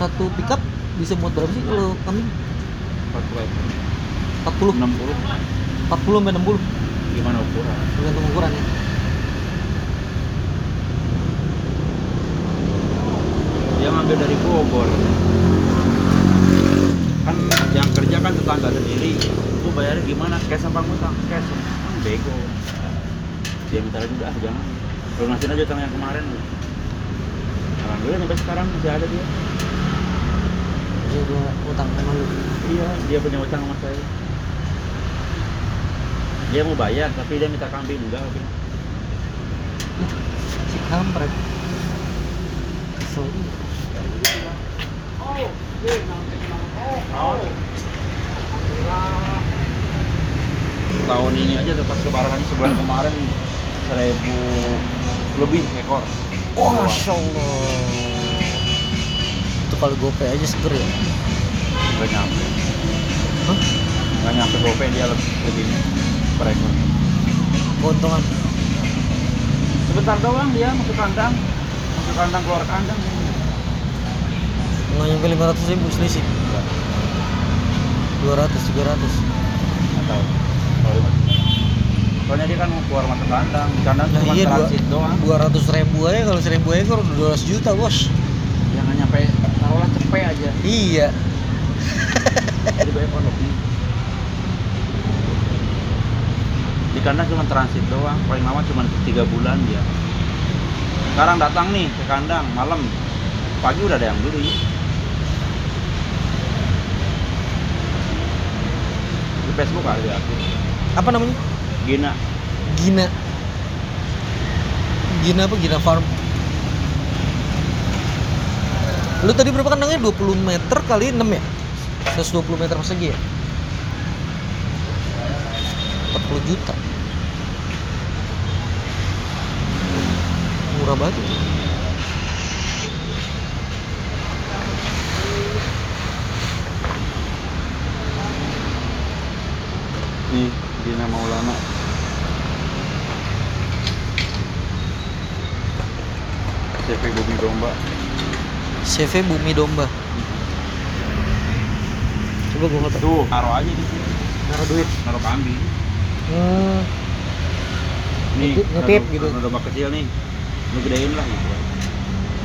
satu pickup bisa muat berapa sih kalau kambing? 40 ekor 40 60 40 sampai 60 gimana ukuran? Tergantung ukuran ya. Dia ngambil dari Bogor. Kan yang kerja kan tetangga sendiri. Lu bayarnya gimana? Cash apa ngutang? Cash. Kan bego. Dia minta lagi udah jangan. Lu nasihin aja utang yang kemarin. Alhamdulillah sampai sekarang masih ada dia jadi gua utang sama lu. Iya dia punya utang sama saya. Dia mau bayar tapi dia minta kambing enggak oke. Si kampret. Kesel juga. tahun ini aja dapat lebaran sebulan kemarin seribu lebih ekor. Oh masya allah kalau gope aja seger ya? Nggak nyampe. Hah? nggak nyampe gope dia lebih lebih per ekor keuntungan. Sebentar doang dia masuk kandang. Masuk kandang keluar kandang. Nggak nyampe 500 ribu selisih. 200 300 nggak tahu. Kalau- soalnya dia kan keluar masuk kandang. Di kandang Nah, cuma iya, dua- transit doang. 200 ribu aja kalau 1000 ekor udah 200 juta bos yang nggak nyampe taruhlah cepet aja. Iya. Jadi banyak lebih di kandang cuma transit doang paling lama cuma tiga bulan dia. Sekarang datang nih ke kandang malam. Pagi udah ada yang beli. Di Facebook ada aku. Apa namanya? Gina. Gina. Gina apa? Gina Farm lu tadi berapa kandangnya? 20 meter kali 6 ya? 120 meter persegi ya? 40 juta. Murah banget. ya. nih Gina Maulana CV Bumi Domba CV Bumi Domba. Coba gua tahu tuh taruh aja di sini. Naruh duit. Taruh kambing. Hmm. nih Ngetip- ngetip gitu. ada domba kecil nih. Lu gedein lah gitu.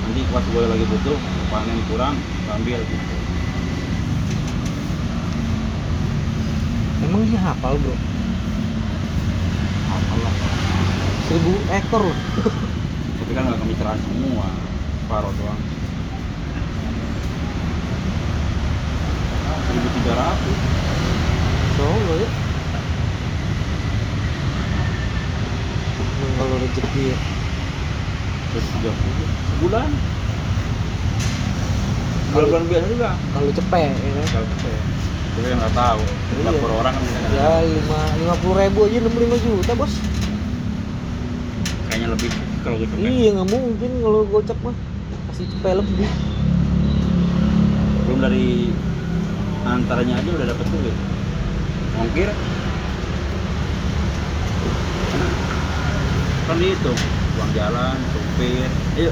Nanti pas gue lagi butuh panen kurang gua ambil gitu. Emang dia hafal bro? Apalah seribu ekor loh tapi kan nggak kemitraan semua. Paro doang seribu tiga ratus. Solo ya. Kalau rezeki ya. Terus tiga puluh. Sebulan. Kalau bulan biasa juga. Kalau cepet ya kan? Kalau cepet. Tapi kan nggak tahu. Iya. lapor orang kan bisa ya lima lima puluh ribu aja enam lima juta bos. Kayaknya lebih kalau cepet iya nggak mungkin kalau gocap mah. Pasti cepet lebih. Belum dari antaranya aja udah dapet duit ongkir. Kan dihitung uang jalan supir ayo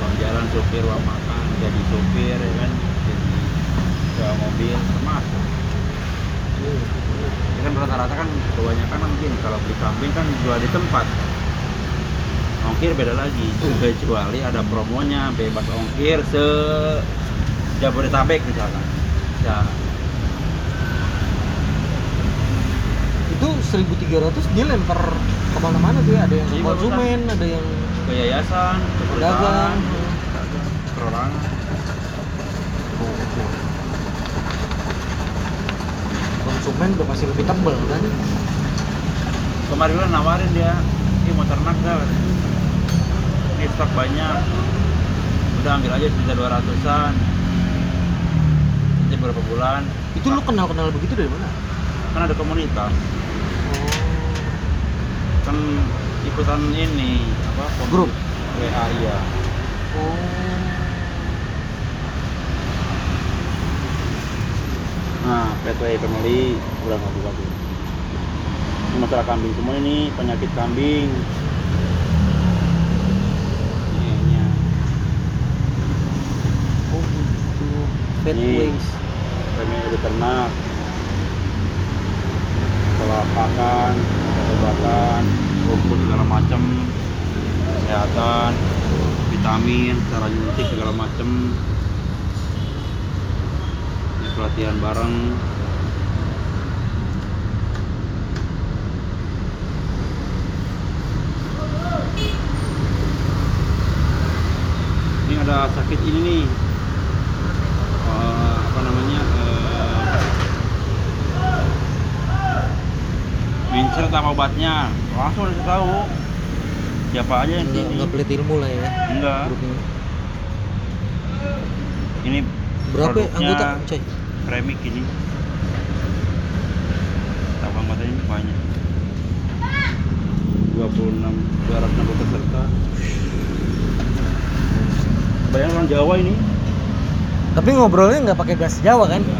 uang jalan supir uang makan jadi supir ya kan? Jadi sewa mobil termasuk. Ya kan rata-rata kan kebanyakan kan gini kalau beli kambing kan jual di tempat. Ongkir beda lagi. Kecuali ada promonya bebas ongkir se Jabodetabek misalkan ya. Itu 1300 dia lempar ke mana-mana tuh ya ada yang ke Iya, konsumen ada yang ke yayasan ke perusahaan. pedagang perorangan. Konsumen udah pasti lebih tebel kan? Kemarin kan nawarin dia ini mau ternak dah ini stok banyak. Udah ambil aja sekitar 200an beberapa bulan. Itu lu kenal-kenal begitu dari mana? Kan ada komunitas. Oh. Kan ikutan ini apa komunitas Grup? WA iya. Oh. Nah Petway Family udah nggak buka tuh. Ini masalah kambing semua ini penyakit kambing. Iya, Kayaknya. Ada ternak setelah pakan obat-obatan rumput segala macam kesehatan vitamin cara nyuntik segala macam Ini pelatihan bareng. Ini ada sakit ini nih Eh, apa namanya eh, apa obatnya. Langsung udah tahu. Siapa aja yang nggak nggak pelit ilmu lah ya enggak grupnya. Ini berapa ya anggota coy? Premik ini. Tabang matanya banyak. 26 260 peserta. Banyak orang Jawa ini. Tapi ngobrolnya nggak pakai gas Jawa kan?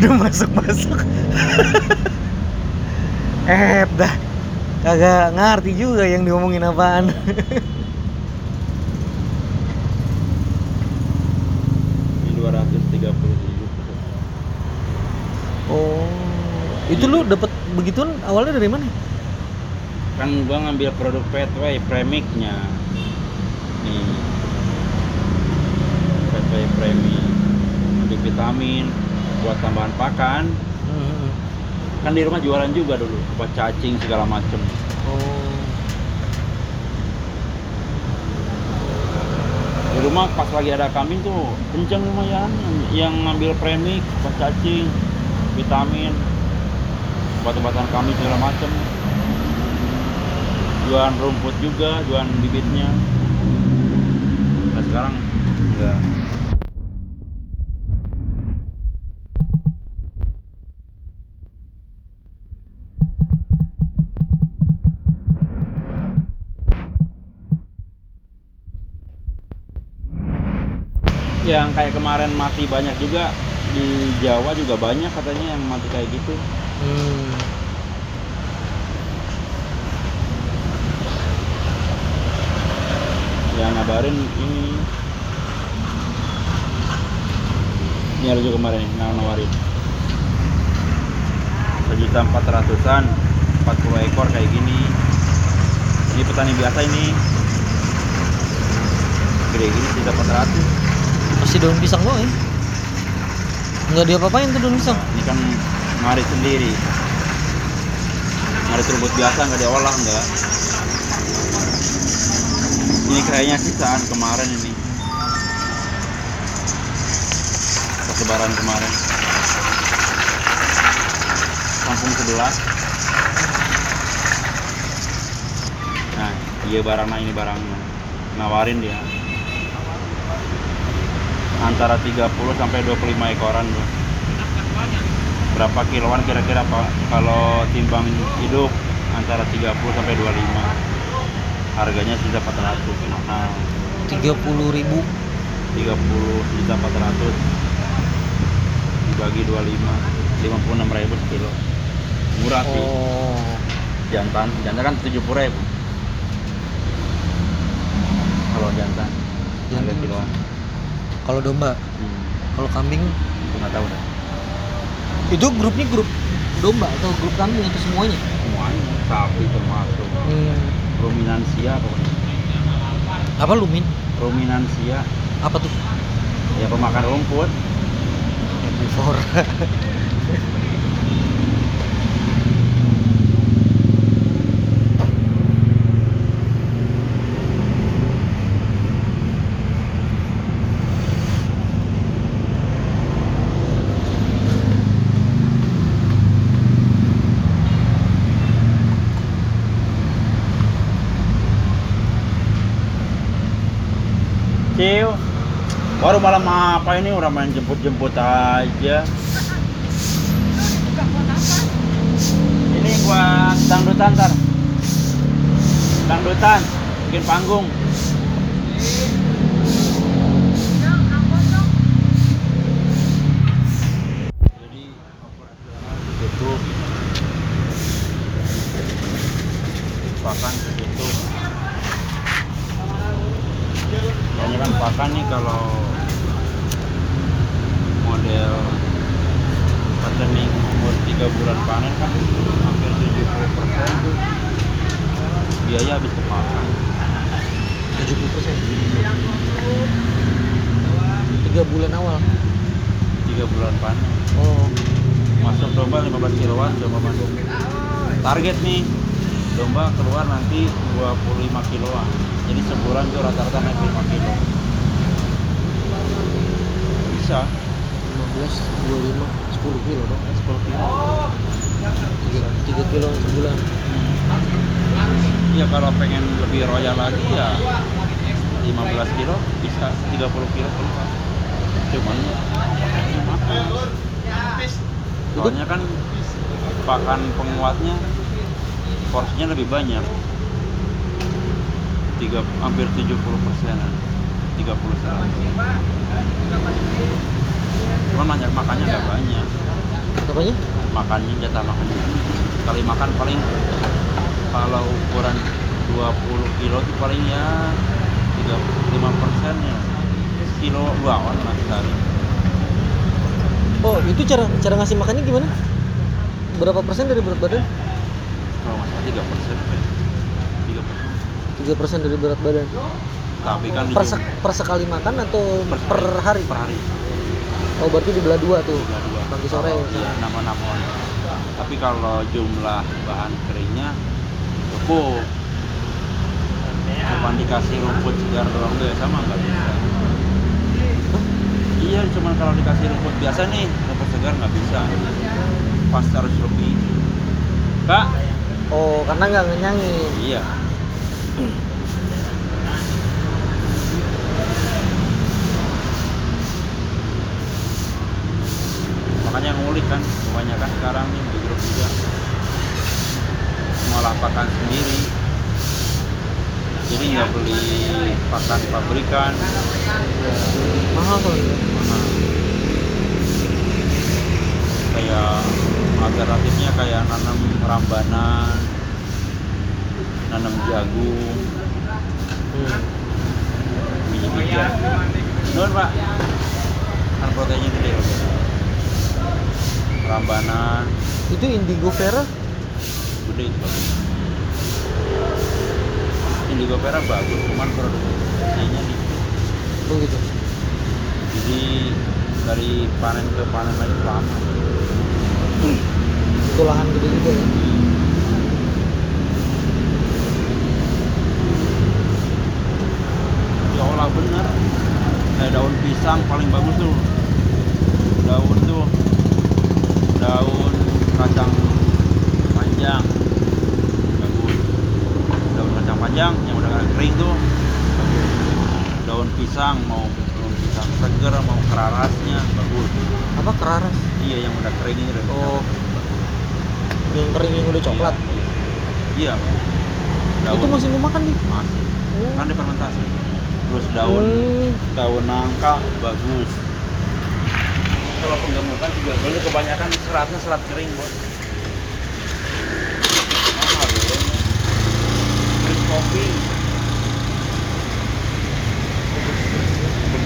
Udah masuk masuk eh dah. Kagak ngerti juga yang diomongin apaan. Ini 237 oh. Itu lu dapat begituan awalnya dari mana? Kan gua ngambil produk Petway premiknya nih. Petway premik untuk vitamin buat tambahan pakan. Kan di rumah jualan juga dulu buat cacing segala macem. Oh di rumah pas lagi ada kambing tuh kenceng lumayan yang, ngambil premik buat cacing vitamin obat-obatan kambing segala macem. Jualan rumput juga jualan bibitnya. Nah sekarang enggak yang kayak kemarin mati banyak juga. Di Jawa juga banyak katanya yang mati kayak gitu. Hmm. yang ngabarin ini. Ini ada juga kemarin nggak nawarin. Sejuta empat ratusan empat puluh ekor kayak gini. Ini petani biasa ini. Gede gini tidak 400 si daun pisang gue ya eh. nggak dia apa-apain tuh daun pisang. Ini kan ngarit sendiri. Ngarit rumput biasa nggak diolah enggak ini kayaknya sisaan kemarin ini. Pas kemarin. Kampung sebelah. Nah dia barangnya ini barangnya nawarin dia antara 30 sampai 25 ekoran bro. berapa kiloan kira-kira pak kalau timbang hidup? Antara 30 sampai 25 harganya sudah 400 mahal tiga puluh ribu. 30 juta 400 dibagi 25 56 ribu sekilo. Murah sih. Oh. Jantan. Jantan kan 70 ribu. Kalau jantan Jantan. kiloan kalau domba. Hmm. kalau kambing? Nggak tahu dah. Itu grupnya grup domba atau grup kambing atau semuanya? Semuanya sapi termasuk. Hmm. ruminansia pokoknya. Apa lumin? Ruminansia. Apa tuh? Ya pemakan rumput. Herbivore Ciu baru malam apa ini? Udah main jemput-jemput aja. Ini buat dangdutan ntar dangdutan bikin panggung jadi operasional ditutup pakan ditutup Soalnya kan pakan nih kalau model petani umur 3 bulan panen kan hampir 70 persen tuh biaya habis kemakan 70 persen tiga bulan awal 3 bulan panen oh masuk domba 15 kiloan domba masuk target nih. Domba keluar nanti 25 kiloan. Jadi sebulan tuh rata-rata naik 5 kilo. Bisa. 15 25 10 kilo dong. 10 kilo. 3, 3 kilo sebulan. Ya kalau pengen lebih royal lagi ya 15 kilo bisa 30 kilo keluar cuman soalnya kan pakan penguatnya porsinya lebih banyak. Tiga hampir 70 persenan. 30 persen cuman banyak makannya nggak banyak. Apanya? Makannya jatah makannya. Kali makan paling kalau ukuran 20 kilo itu paling ya 35 persen ya. Kilo luawan lah sekali. Oh itu cara cara ngasih makannya gimana? Berapa persen dari berat badan 3 persen 3 persen 3 persen dari berat badan. Tapi kan per, sek- per sekali makan atau Per per, hari. per hari. Oh berarti dibelah dua tuh? Tiga dua. Pagi sore. Kalau- iya nama nama tapi kalau jumlah bahan keringnya cukup. Cuma dikasih rumput segar doang tuh ya sama nggak bisa. Iya cuman kalau dikasih rumput biasa nih rumput segar nggak bisa. Pasti harus lebih kak oh karena nggak ngenyangin iya. Makanya ngulik kan kebanyakan sekarang nih di grup juga. Malah pakan sendiri. Jadi nggak beli pakan pabrikan mahal soalnya Mana? kayak alternatifnya kayak nanam rambanan nanam jagung. Hmm. biji-bijian Nuhun pak. Kan proteinnya gede loh rambanan itu indigo vera? Gede itu bagus indigo vera bagus cuman produksinya dikit oh gitu. Jadi dari panen ke panen lagi lama itu lahan gede juga ya. Diolah bener kayak daun pisang paling bagus tuh. Daun tuh. Daun kacang panjang. Bagus. Daun kacang panjang yang udah kering tuh. Bagus daun pisang mau daun pisang seger mau kerarasnya bagus. Apa keraras iya yang udah kering ini udah oh. yang kering yang udah coklat? Iya. Itu masih mau makan nih? Masih. Oh. kan difermentasi. Terus daun. Hmm. daun nangka bagus. Kalau penggemukan juga boleh kebanyakan seratnya serat kering bos. Mahal bro Krim kopi.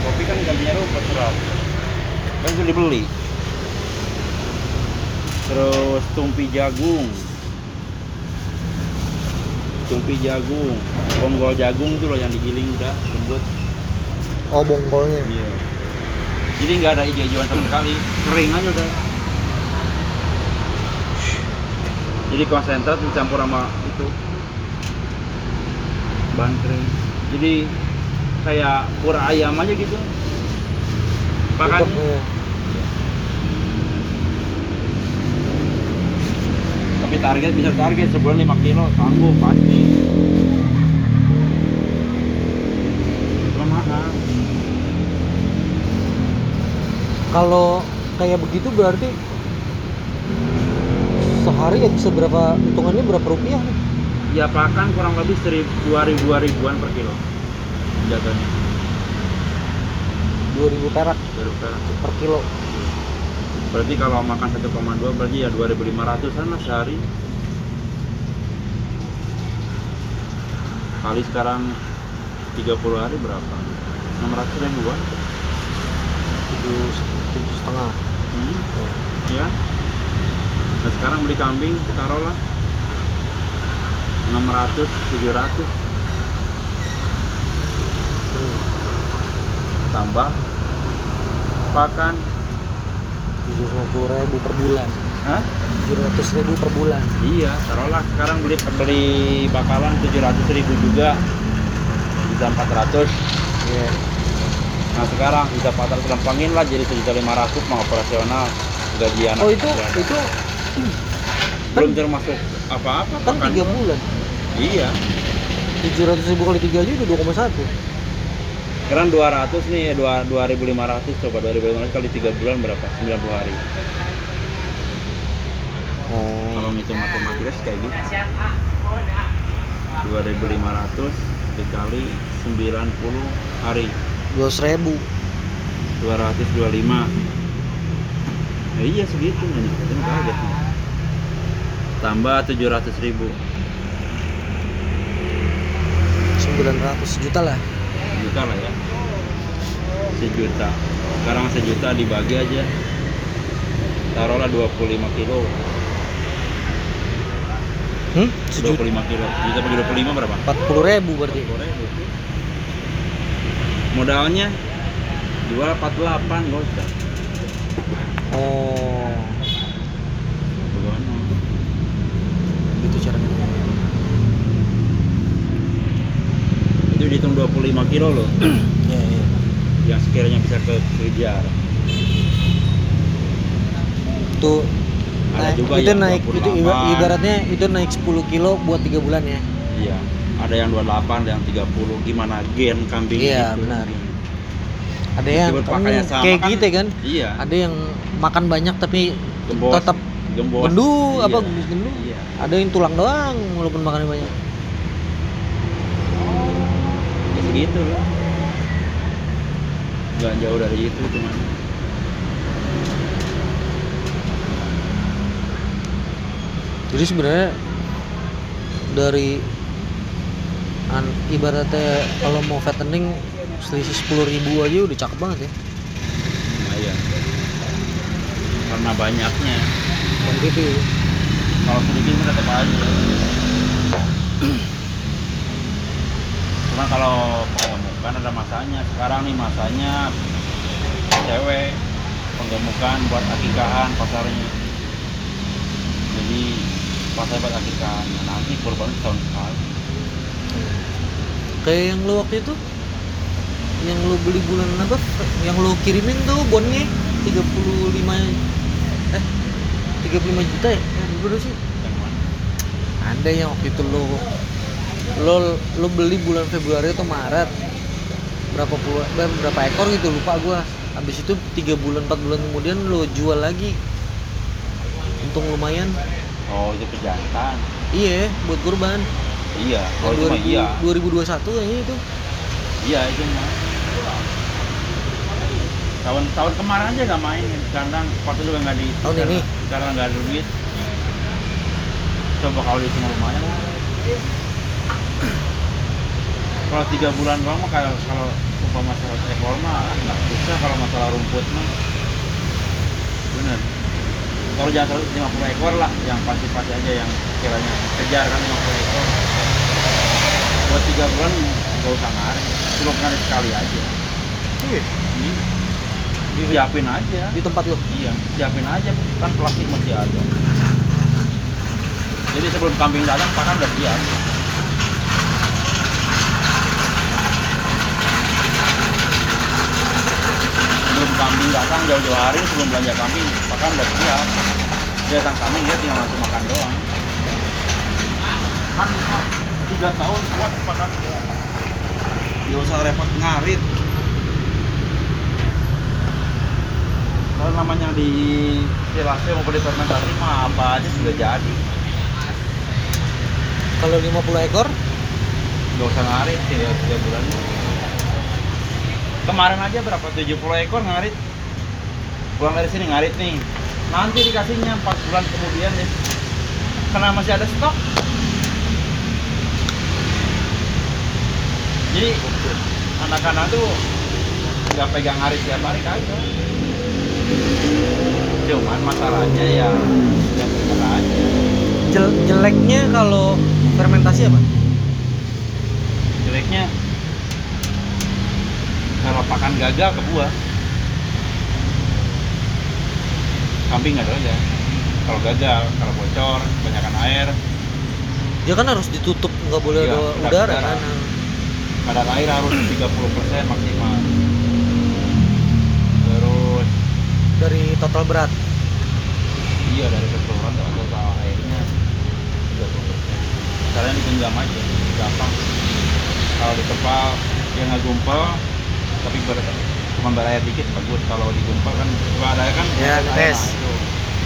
Kopi kan gantinya rumput serat kan itu dibeli terus tumpi jagung tumpi jagung bonggol jagung tuh loh yang digiling udah lembut oh bonggolnya Iya. Jadi nggak ada hijau-hijauan sama sekali, kering aja udah. Jadi konsentrat dicampur sama itu bahan kering. Jadi kayak pur ayam aja gitu. Pakan Untuk, iya. tapi target bisa target sebulan 5 kilo sanggup pasti. Cuma mahal. kalau kayak begitu berarti sehari ya bisa berapa hitungannya berapa rupiah nih Ya pakan kurang lebih seribu, dua ribu, dua ribuan per kilo jatuhnya. 2000 perak Baru perak. per kilo Berarti kalau makan 1,2 berarti ya 2500-an lah sehari. Kali sekarang 30 hari berapa? 600 ribuan. tujuh tujuh setengah hmm. ya nah sekarang beli kambing taruhlah 600 700 Hmm. tambah pakan puluh ribu per bulan. Hah? tujuh ratus ribu per bulan. Iya, taruhlah. Sekarang beli beli bakalan 700 ribu juga. Bisa 400 iya. Nah sekarang bisa 400 lempangin lah jadi 1.500 mau operasional. Gaji anak oh itu bulan. itu belum termasuk apa-apa kan tiga bulan? Iya. tujuh ratus ribu kali tiga aja udah dua koma satu sekarang 200 nih 2, 2500 coba 2500 kali 3 bulan berapa? 90 hari. Kalau oh ngitung matematika kayak gitu 2500 dikali 90 hari. dua ribu. 225 ya iya segitu itu kaget. Tambah 700 ribu. Sembilan ratus juta lah juta lah ya. Sejuta. Sekarang sejuta dibagi aja. Taruhlah 25 kilo. Hmm? sejuta 25 kilo. Juta bagi 25 berapa? empat puluh ribu berarti. 40 ribu. Modalnya jual 48 gocap oh. Begono. gitu caranya itu dihitung 25 kilo loh ya, ya. yang sekiranya bisa ke kejar itu Ada naik- juga itu naik itu 28. iba- ibaratnya itu naik 10 kilo buat tiga bulan ya Iya, ada yang 28, ada yang 30. Gimana gen kambing Iya, itu? benar. ada yang sama kayak kan, gitu kan Iya. ada yang makan banyak tapi Gembos. tetap Gembos. gendu Iya. apa gendu Iya. ada yang tulang doang walaupun makannya banyak Segitu loh. Gak jauh dari itu cuman. jadi sebenarnya dari an, ibaratnya kalau mau fattening selisih sepuluh ribu aja udah cakep banget ya Nah, iya. Karena banyaknya. quantity Kalau sedikit mah tetap aja. Cuma kalau penggemukan ada masanya. Sekarang nih masanya cewek penggemukan buat akikahan pasarnya. Jadi pasar buat akikahan. Nah, nanti kurban setahun sekali. kayak yang lu waktu itu yang lu beli bulan apa yang lu kirimin tuh bonnya 35 eh 35 juta ya berapa sih Yang mana? ada yang waktu itu lu lu lu beli bulan Februari atau Maret berapa puluh eh, berapa ekor gitu lupa gua habis itu tiga bulan empat bulan kemudian lu jual lagi untung lumayan Oh itu pejantan. iya buat kurban Iya. Oh mah 2000 iya. 2021 kayaknya itu Iya itu mah. Tahun tahun kemarin aja nggak main kandang waktu juga nggak di Tahun ini? karena nggak ada duit. Coba kalau itu lumayan. Kalau tiga bulan doang mah kalau kalau umpama masalah ekor mah nggak bisa kalau masalah rumput mah. Bener. Kalau jangan terlalu 50 ekor lah, yang pasti-pasti aja yang kiranya kejar kan 50 ekor. Buat tiga bulan nggak usah ngarit, cukup ngarit sekali aja. Iya. Ini siapin aja. di tempat lu Iya, siapin aja kan plastik masih ada. Jadi sebelum kambing datang pakan udah siap. Kambing datang jauh-jauh hari sebelum belanja kambing pakan udah siap. Dia datang kambing dia tinggal langsung makan doang. Kan tiga tahun kuat pakan. Gak usah repot ngarit. Kalau namanya di silase mau beli fermentasi mah apa aja sudah jadi. kalau 50 ekor Gak usah ngarit tiga, tiga bulan. Kemarin aja berapa? 70 ekor ngarit. Pulang dari sini ngarit nih. Nanti dikasihnya 4 bulan kemudian deh. Karena masih ada stok. Jadi anak-anak tuh nggak pegang ngarit tiap hari kagak. cuman masalahnya ya bener aja Jel- jeleknya kalau fermentasi apa jeleknya kalau pakan gagal ke buah. Kambing ada aja. Kalau gagal kalau bocor kebanyakan air. Dia kan harus ditutup nggak boleh Iya, ada udara udara. kan? Kadar air harus 30% maksimal. Terus dari total berat? Iya dari keseluruhan atau total airnya. 30% kalian digenggam aja gampang. Kalau ditepal dia nggak gumpal tapi ber cuma berair dikit bagus. Kalau digumpal kan ada kan? Ya, tes. nah, itu.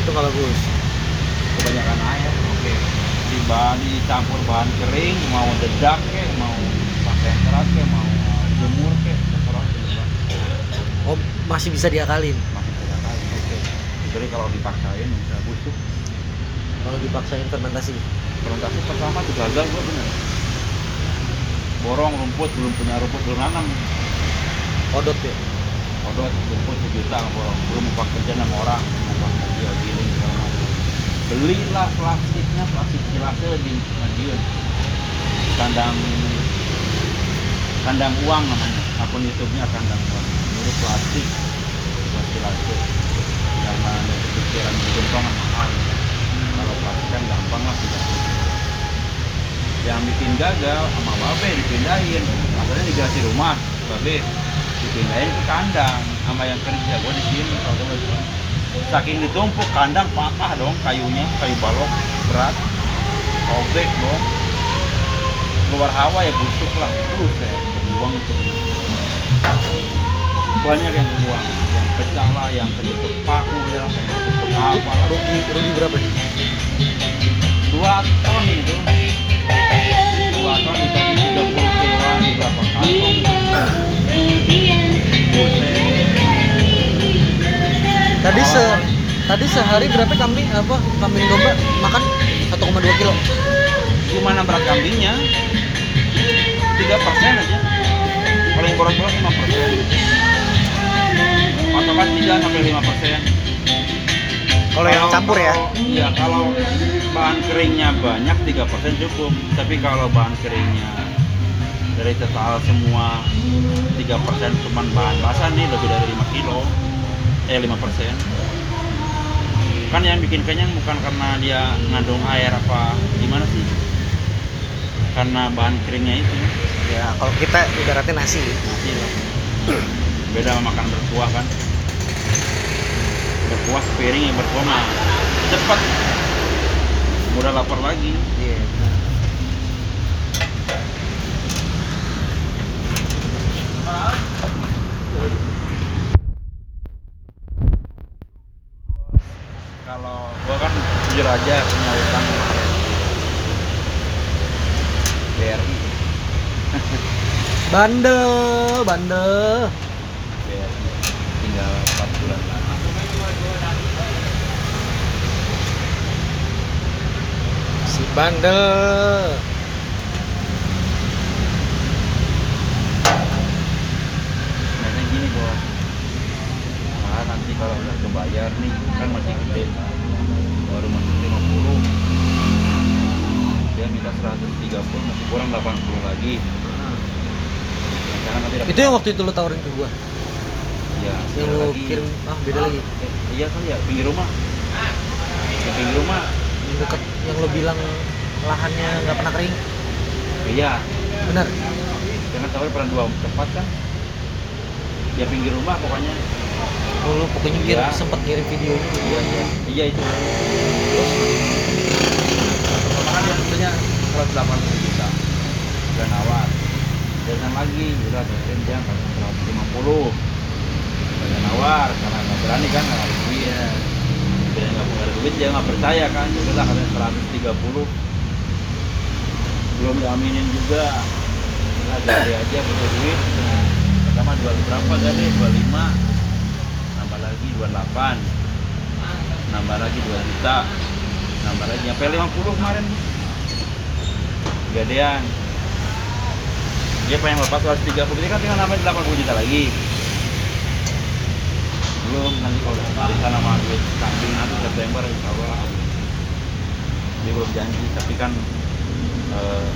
Itu nggak bagus. Kebanyakan air oke. Di bahan dicampur bahan kering mau dedak ke mau konsentrat ke mau jemur ke terserah oh masih bisa diakalin? Masih banyak kali oke. Jadi kalau dipaksain bisa busuk. Kalau dipaksain fermentasi? Fermentasi pertama tuh gagal gua bener. Borong rumput belum punya rumput belum nanam odot ya? Kodot rumput sejuta belum mau kerja sama orang mau kerja macam. Belilah plastiknya plastik gelasnya di Madiun kandang kandang uang namanya. Akun YouTube-nya kandang uang. Ini plastik plastik plastik karena ada kepikiran berjumpang mahal. Kalau plastik kan gampang lah tidak. Yang bikin gagal sama babe dipindahin. Akhirnya dikasih rumah babe dipindahin ke kandang sama yang kerja. Gua di sini saking ditumpuk kandang patah dong kayunya kayu balok berat. Robek dong keluar hawa ya busuk lah. Terus saya buang itu. Banyak yang buang yang pecah lah yang ketutup paku ya. Yang apa lah. Rugi rugi berapa nih? Dua ton itu. Dua ton dibagi tiga puluh tadi se tadi sehari berapa kambing apa kambing domba makan? 1,2 kilo. Gimana berat kambingnya. tiga persen aja. Paling boros-boros lima persen. Patokan tiga sampai lima persen. Kalau yang campur ya? iya kalau bahan keringnya banyak tiga persen cukup. Tapi kalau bahan keringnya dari total semua tiga persen cuman bahan basah nih lebih dari 5 kilo. Eh 5 persen. Kan yang bikin kenyang bukan karena dia ngandung air apa gimana sih? Karena bahan keringnya itu. Ya kalau kita ibaratnya nasi. Nasi lah. Beda sama makan berkuah kan. Berkuah sepiring yang berkuah cepat. Mudah lapar lagi. Iya kalau gua kan jujur aja punya utang kemarin BRI bandel bandel. BRI tinggal 4 bulan lagi si bandel Mainnya gini bos ah nanti kalau udah kebayar nih kan masih gede. Baru masuk 50 dia minta 130 masih kurang 80 lagi. Dapat itu yang waktu itu lo tawarin ke gua? Ya yang lo kirim ah beda lagi? Eh, iya kali ya pinggir rumah. Di pinggir rumah. Yang deket yang lo bilang lahannya nggak pernah kering? Iya. Benar? Karena tahu pernah dua tempat kan? Ya pinggir rumah pokoknya oh, lo pokoknya kirim Iya. sempet ngirim videonya ke iya gua iya iya itu. Terus pertama dia tentunya 180 juta. Udah nawar dan lagi udah dengerin dia 150 udah nawar karena nggak berani kan nggak ada duit iya dia nggak punya duit dia nggak percaya kan. Ya udahlah katanya 130 belum diaminin juga. Nah gade aja butuh duit. Pertama jual berapa gade 25 nambah lagi 28 nambah lagi 2 juta. Nambah lagi. Sampai 50 kemarin gadean. Dia pengen lepas 130 ini kan tinggal nambah 80 juta lagi. Belum nanti kalau di sana sama duit kambing nanti September insya Allah. Dia belum janji tapi kan eh,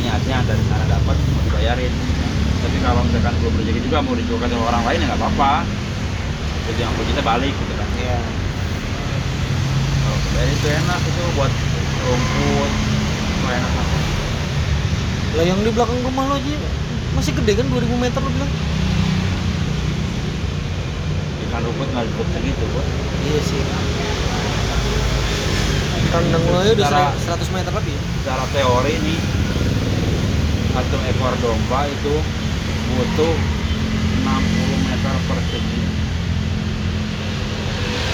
niatnya dari sana dapat mau dibayarin. Tapi kalau misalkan belum rezeki juga mau dijual ke orang lain ya nggak apa-apa jadi yang kita balik gitu kan Iya. kalau itu enak itu buat rumput itu enak lah Lah yang di belakang rumah lo aja masih gede kan 2000 meter lo bilang? ikan rumput nggak cukup segitu buat Iya sih. Kandang lo aja udah Secara- 100 meter lebih. ya? secara teori nih satu ekor domba itu butuh 60 meter persegi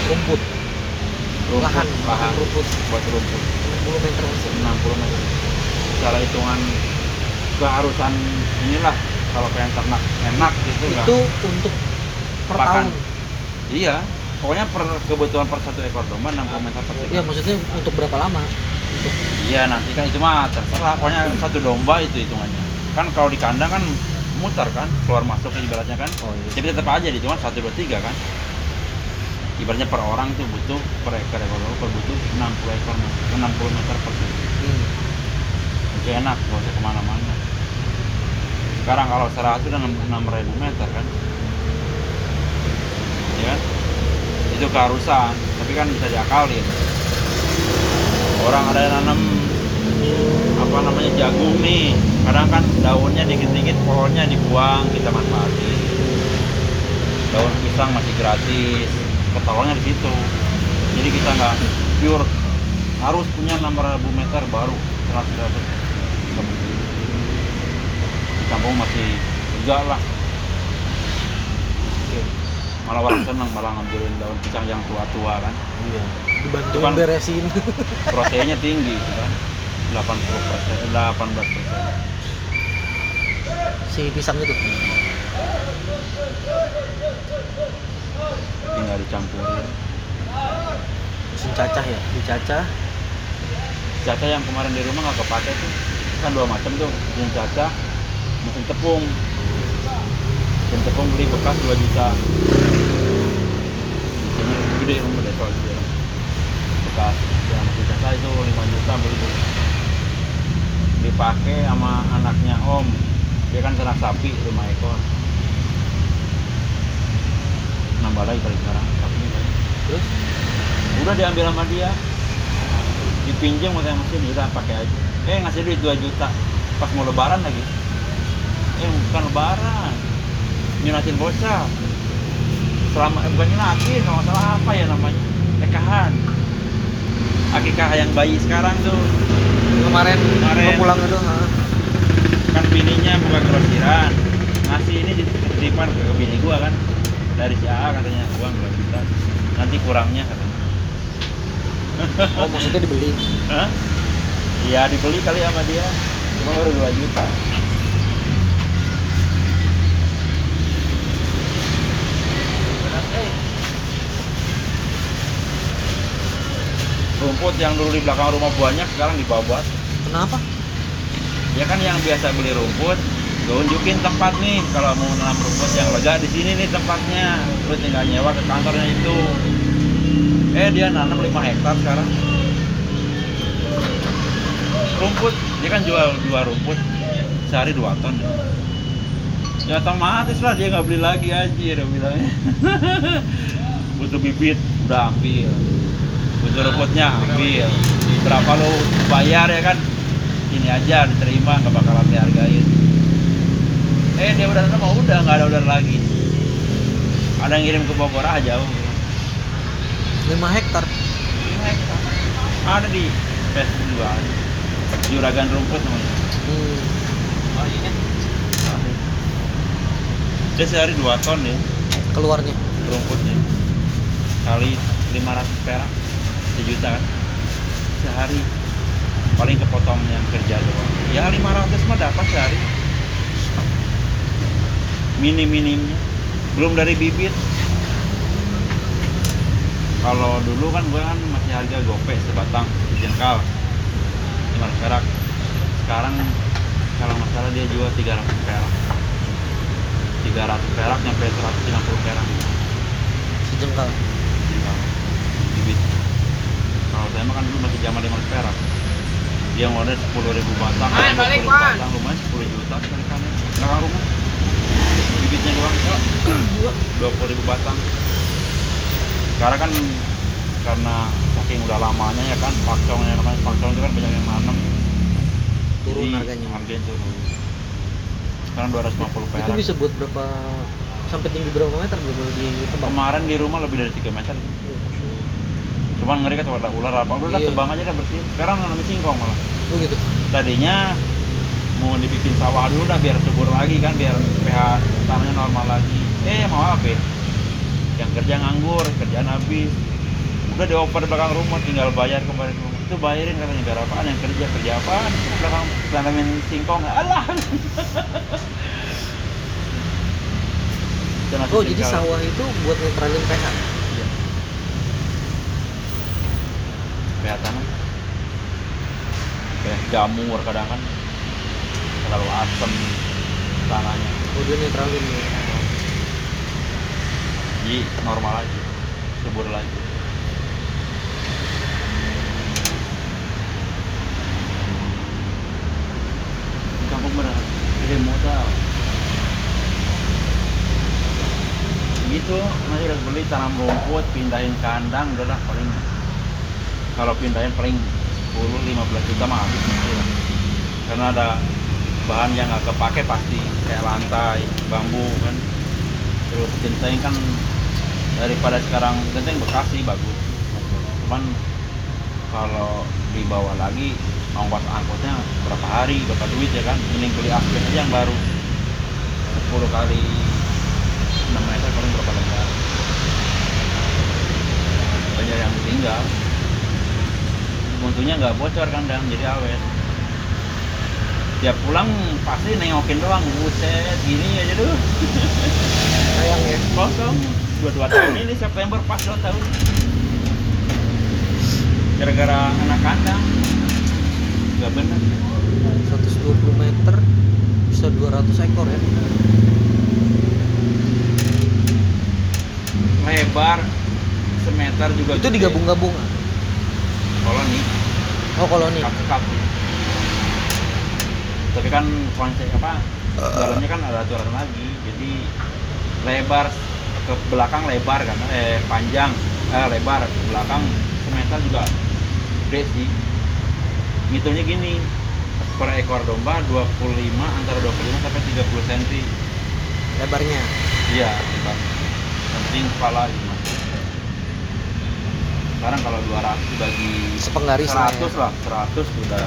Rumput, rumput lahan, lahan rumput buat rumput 60 meter persegi. 60 meter secara hitungan keharusan inilah kalau pengen ternak enak gitu Itu untuk per Pakan. tahun. iya pokoknya per kebutuhan per satu ekor domba 60 meter persegi Iya maksudnya untuk berapa lama? Untuk iya nanti kan itu mah terserah pokoknya satu domba itu hitungannya kan kalau di kandang kan muter kan keluar masuk ibaratnya kan oh iya. Jadi tetap aja di cuma satu dua tiga kan. Ibaratnya per orang tuh butuh per ekor ekor per butuh 60 ekor 60 meter per segi. Hmm. Itu enak, nggak usah ke mana-mana. Sekarang kalau 100 udah 6 ribu meter kan, ya kan? Itu keharusan, tapi kan bisa diakalin. Orang ada yang nanam apa namanya jagung nih, kadang kan daunnya dikit-dikit, pohonnya dibuang, kita manfaatin. Daun pisang masih gratis, ketawanya di situ. Jadi kita nggak pure harus punya 6.000 meter baru 100 di kampung masih enggak lah Oke. malah orang senang malah ngambilin daun pisang yang tua-tua kan Iya. Dibantuin Cuman- beresin. proteinnya tinggi kan 80 persen 18 persen si pisang itu. Tinggal dicampurin. Mesin cacah ya, dicacah. caca yang kemarin di rumah nggak kepake tuh. Kan dua macam tuh. Mesin caca mesin tepung. Mesin tepung beli bekas 2 juta. Mesinnya gede rumah deh kalau di bekas. Yang mesin caca itu 5 juta beli tuh. Dipakai sama anaknya om. Dia kan ternak sapi 5 ekor nambah lagi kali sekarang. Terus udah diambil sama dia. Dipinjam sama mesin udah pakai aja. Eh ngasih duit 2 juta. Pas mau lebaran lagi. Eh bukan lebaran. Nyunatin bocah. Selama eh, bukan nyunatin kalau salah apa ya namanya? Nikahan. Akikah yang bayi sekarang tuh. Kemarin Kemarin. pulang itu. ha. kan bininya buka grosiran ngasih ini titipan ke bini gua kan dari si A katanya uang 2 juta nanti kurangnya katanya Oh maksudnya dibeli. Hah? Iya dibeli kali sama dia cuma baru 2 juta rumput yang dulu di belakang rumah banyak sekarang dibabat Kenapa? ya kan yang biasa beli rumput gue unjukin tempat nih kalau mau nanam rumput yang lega di sini nih tempatnya. Lu tinggal nyewa ke kantornya itu. Eh dia nanam 5 hektar sekarang. Rumput dia kan jual dua rumput sehari 2 ton. Ya otomatis lah dia nggak beli lagi dia bilangnya butuh bibit udah ambil. Butuh rumputnya ambil. Berapa lo bayar ya kan? Ini aja diterima nggak bakalan dihargain eh dia udah nama udah nggak ada order lagi. Ada yang ngirim ke Bogor aja jauh. 5 hektar. ada di Facebook juga ada. juragan rumput namanya Hmm. Ada. dia sehari 2 ton ya. Keluarnya. rumputnya. Kali 500 perak. Sejuta kan? Sehari. Paling kepotong yang kerja doang. Ya 500 mah dapat sehari minim minimnya belum dari bibit. Kalau dulu kan gua kan masih harga gope sebatang jengkal 500 perak. Sekarang kalau nggak salah dia jual 300 perak. 300 perak nyampe 150 perak. Sejengkal. Tinggal bibit. Kalau saya mah kan dulu masih zaman dengan perak. Dia ngorder sepuluh ribu batang Man, balik, 20.000 Man. batang lumayan sepuluh juta sekali panen sekarang rumah bibitnya doang. Dua puluh ribu batang. Sekarang kan karena saking udah lamanya ya kan pakcongnya namanya pakcong itu kan banyak yang nanam. Turun Jadi, harganya. harganya turun. Sekarang 250 itu perak. Bisa buat berapa sampai tinggi berapa meter dulu di tebak kemarin di rumah lebih dari 3 meter. Cuman ngeri kan ada ular apa? Udah Iya. tebang aja dah bersih sekarang nanam singkong malah. Oh gitu. Tadinya mau dibikin sawah dulu dah biar subur lagi kan biar pH tanahnya normal lagi. Eh mau apa? Ya? yang kerja nganggur kerjaan habis. Udah dioper di belakang rumah tinggal bayar kembali ke rumah itu bayarin katanya biar apaan? Yang kerja kerja apaan? Belakang tanamin singkong. Alah! Nasi oh jadi sawah itu buat netralin pH? Iya. pH tanah. Kayak jamur kadang kan terlalu asem tanahnya oh dia netralin ya jadi normal lagi subur lagi. Di kampung berat gede modal. Gitu nanti udah beli tanam rumput pindahin kandang udah lah paling. Kalau pindahin paling 10 15 juta mah habis mesti lah. Karena ada bahan yang nggak kepake pasti kayak lantai bambu kan. Terus genteng kan daripada sekarang genteng bekas sih bagus. Cuman kalau dibawa lagi ongkos angkutnya berapa hari berapa duit ya kan? Mending beli asbes aja yang baru. 10 kali 6 meter paling berapa lembar. Banyak yang tinggal untungnya nggak bocor kandang jadi awet tiap pulang pasti nengokin doang. Buset gini aja tuh sayang ya. Kosong. Dua dua tahun ini September pas dua tahun. Gara-gara anak kandang. Nggak bener. 120 meter bisa 200 ekor ya. Lebar. Semeter juga itu digabung-gabung. Koloni. Oh koloni. Kaki-kaki tapi kan konsep apa dalamnya kan ada aturan lagi. Jadi lebar ke belakang lebar kan eh panjang eh lebar. Ke belakang semeter juga gede sih. Ngitungnya gini per ekor domba 25 antara 25 sampai 30 cm lebarnya? Iya lebar. Penting kepala gitu sekarang kalau 200 bagi sepenggaris 100 lah ya. lah 100 sudah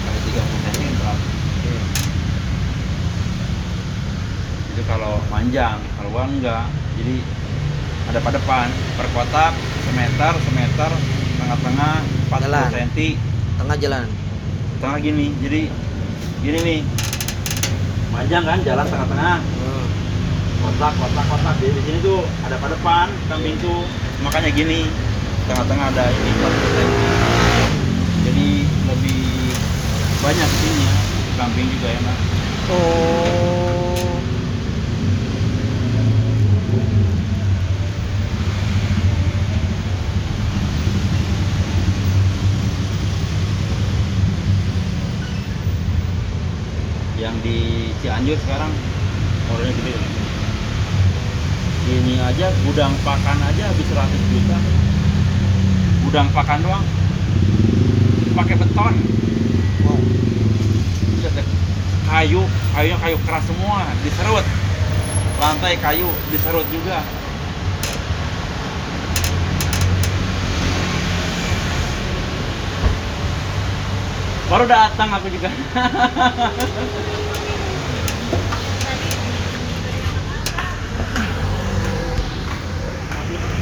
kali 30 cm 100 Iya. Itu kalau panjang kalau gua enggak. Jadi ada pada depan per kotak semeter semeter tengah-tengah 40 Jalan. cm tengah jalan. Tengah gini jadi gini nih. Panjang kan jalan tengah-tengah. Hmm. kotak kotak kotak. Jadi di sini tuh ada pada depan kan pintu. Makanya gini tengah-tengah ada ini 40 cm jadi lebih banyak sini. Kambing juga enak. Oh yang di Cianjur sekarang modelnya gede. Ini aja gudang pakan aja habis 100 juta. Gudang pakan doang. Pakai beton. Wow. Deh. kayu kayunya kayu keras semua diserut. Lantai kayu diserut juga. Baru datang aku juga